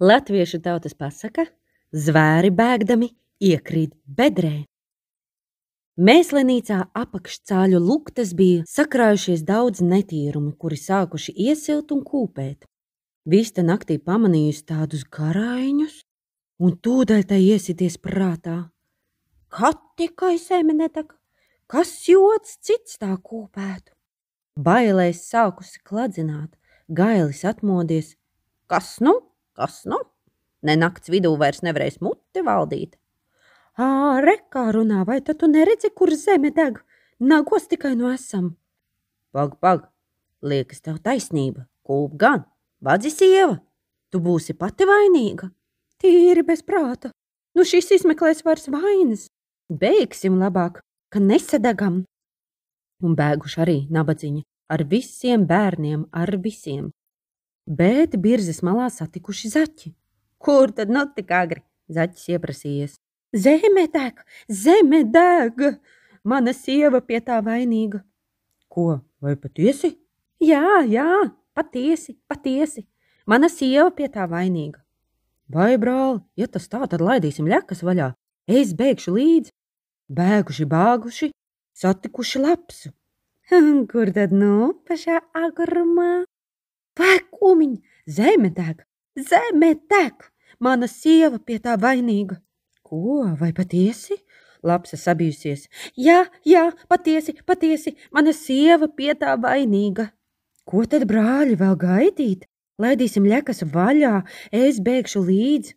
Latviešu tautas pasaka – zvēri bēgdami iekrīt bedrē. Mēslenīcā apakšcāļu luktas bija sakrājušies daudz netīrumi, kuri sākuši iesilt un kūpēt. Vista naktī pamanījusi tādus garaiņus, un tūdaļ tai iesities prātā. Kad tikai zeme netak, kas jods cits tā kūpētu? Bailēs sākusi kladzināt, gailis atmodies. Kas nu? Kas nu? Ne nakts vidū vairs nevarēs muti valdīt. Ā, kā runā, vai tad tu neredzi, kur zeme deg? Nagos tikai no esam. Pag, pag, liekas tev taisnība, kūp gan, vadzi sieva, tu būsi pati vainīga. Tīri bez prāta, nu šis izmeklēs vairs vainas. Beigsim labāk, ka nesadegam. Un bēguši arī nabadziņa, ar visiem bērniem, ar visiem bet birzes malā satikuši zaķi. Kur tad nu tik agri? Zaķis ieprasījies. Zeme deg, zeme deg! Mana sieva pie tā vainīga. Ko, vai patiesi? Jā, jā, patiesi, patiesi. Mana sieva pie tā vainīga. Vai, brāl, ja tas tā, tad laidīsim ļakas vaļā. Es bēgšu līdzi. Bēguši, bāguši, satikuši lapsu. Kur tad nu pašā agrumā? Vai kumiņ, zeme deg, zeme deg, mana sieva pie tā vainīga. Ko, vai patiesi? Lapsa sabijusies. Jā, jā, patiesi, patiesi, mana sieva pie tā vainīga. Ko tad, brāļi, vēl gaidīt? Laidīsim ļekas vaļā, es bēgšu līdzi.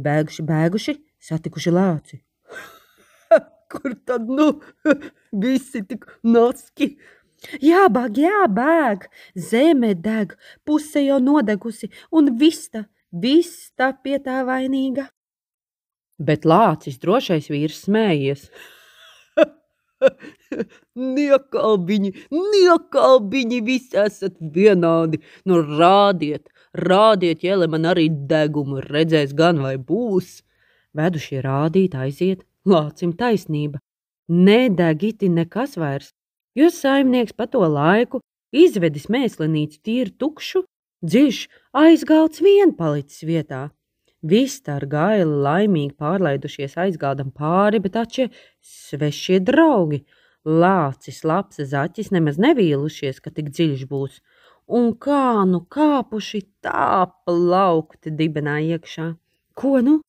Bēguši, bēguši, satikuši lāci. Kur tad nu visi tik noski? Jābāg, jābēg, zeme deg, puse jau nodegusi, un vista, vista pie tā vainīga. Bet lācis drošais vīrs smējies. Niekalbiņi, niekalbiņi, visi esat vienādi. Nu rādiet, rādiet, jēle man arī degumu, redzēs gan vai būs. Vedušie rādīt aiziet, lācim taisnība. Nedeg iti nekas vairs, jo saimnieks pa to laiku izvedis mēslinīcu tīri tukšu, dziļš aizgalds vien palicis vietā. Visi ar gaili laimīgi pārlaidušies aizgādam pāri, bet taču svešie draugi, lācis, lapsa zaķis nemaz nevīlušies, ka tik dziļš būs, un kā nu kāpuši tā plaukti dibenā iekšā. Ko nu?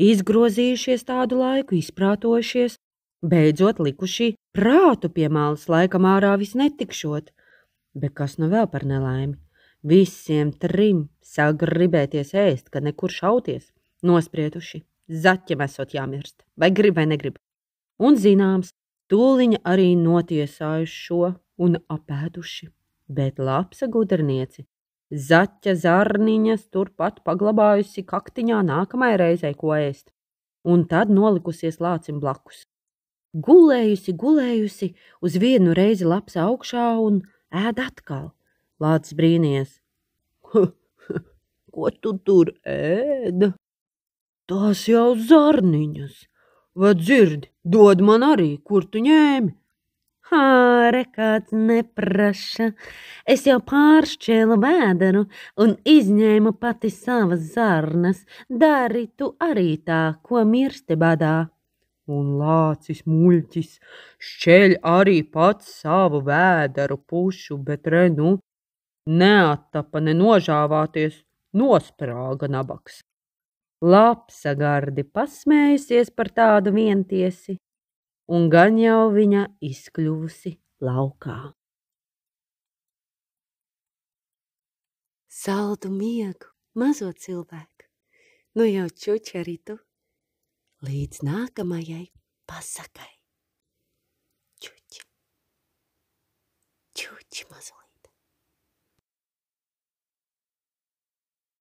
Izgrozījušies tādu laiku, izprātojušies, Beidzot likuši prātu pie malas, laikam ārā vis netikšot. Bet kas nu vēl par nelaimi? Visiem trim sāk gribēties ēst, kad nekur šauties. Nosprieduši, zaķiem esot jāmirst, vai grib vai negrib. Un zināms, tūliņa arī notiesājuši šo un apēduši. Bet lapsa gudrnieci zaķa zarniņas turpat paglabājusi kaktiņā nākamajai reizei, ko ēst, un tad nolikusies lācim blakus. Gulējusi, gulējusi, uz vienu reizi laps augšā un ēd atkal. Lācis brīnījies. Ko tu tur ēda? Tās jau zarniņas. Vai dzirdi, dod man arī, kur tu ņēmi? Hāre, kāds nepraša. Es jau pāršķēlu vēderu un izņēmu pati savas zarnas. Dari tu arī tā, ko mirsti badā un lācis muļķis šķeļ arī pats savu vēderu pušu, bet re nu, neattapa nenožāvāties, nosprāga nabaks. Lapsa gardi pasmējusies par tādu vientiesi, un gan jau viņa izkļuvusi laukā. Saldu miegu, mazo cilvēku, nu jau čuči arī tu līdz nākamajai pasakai. Čuči, čuči.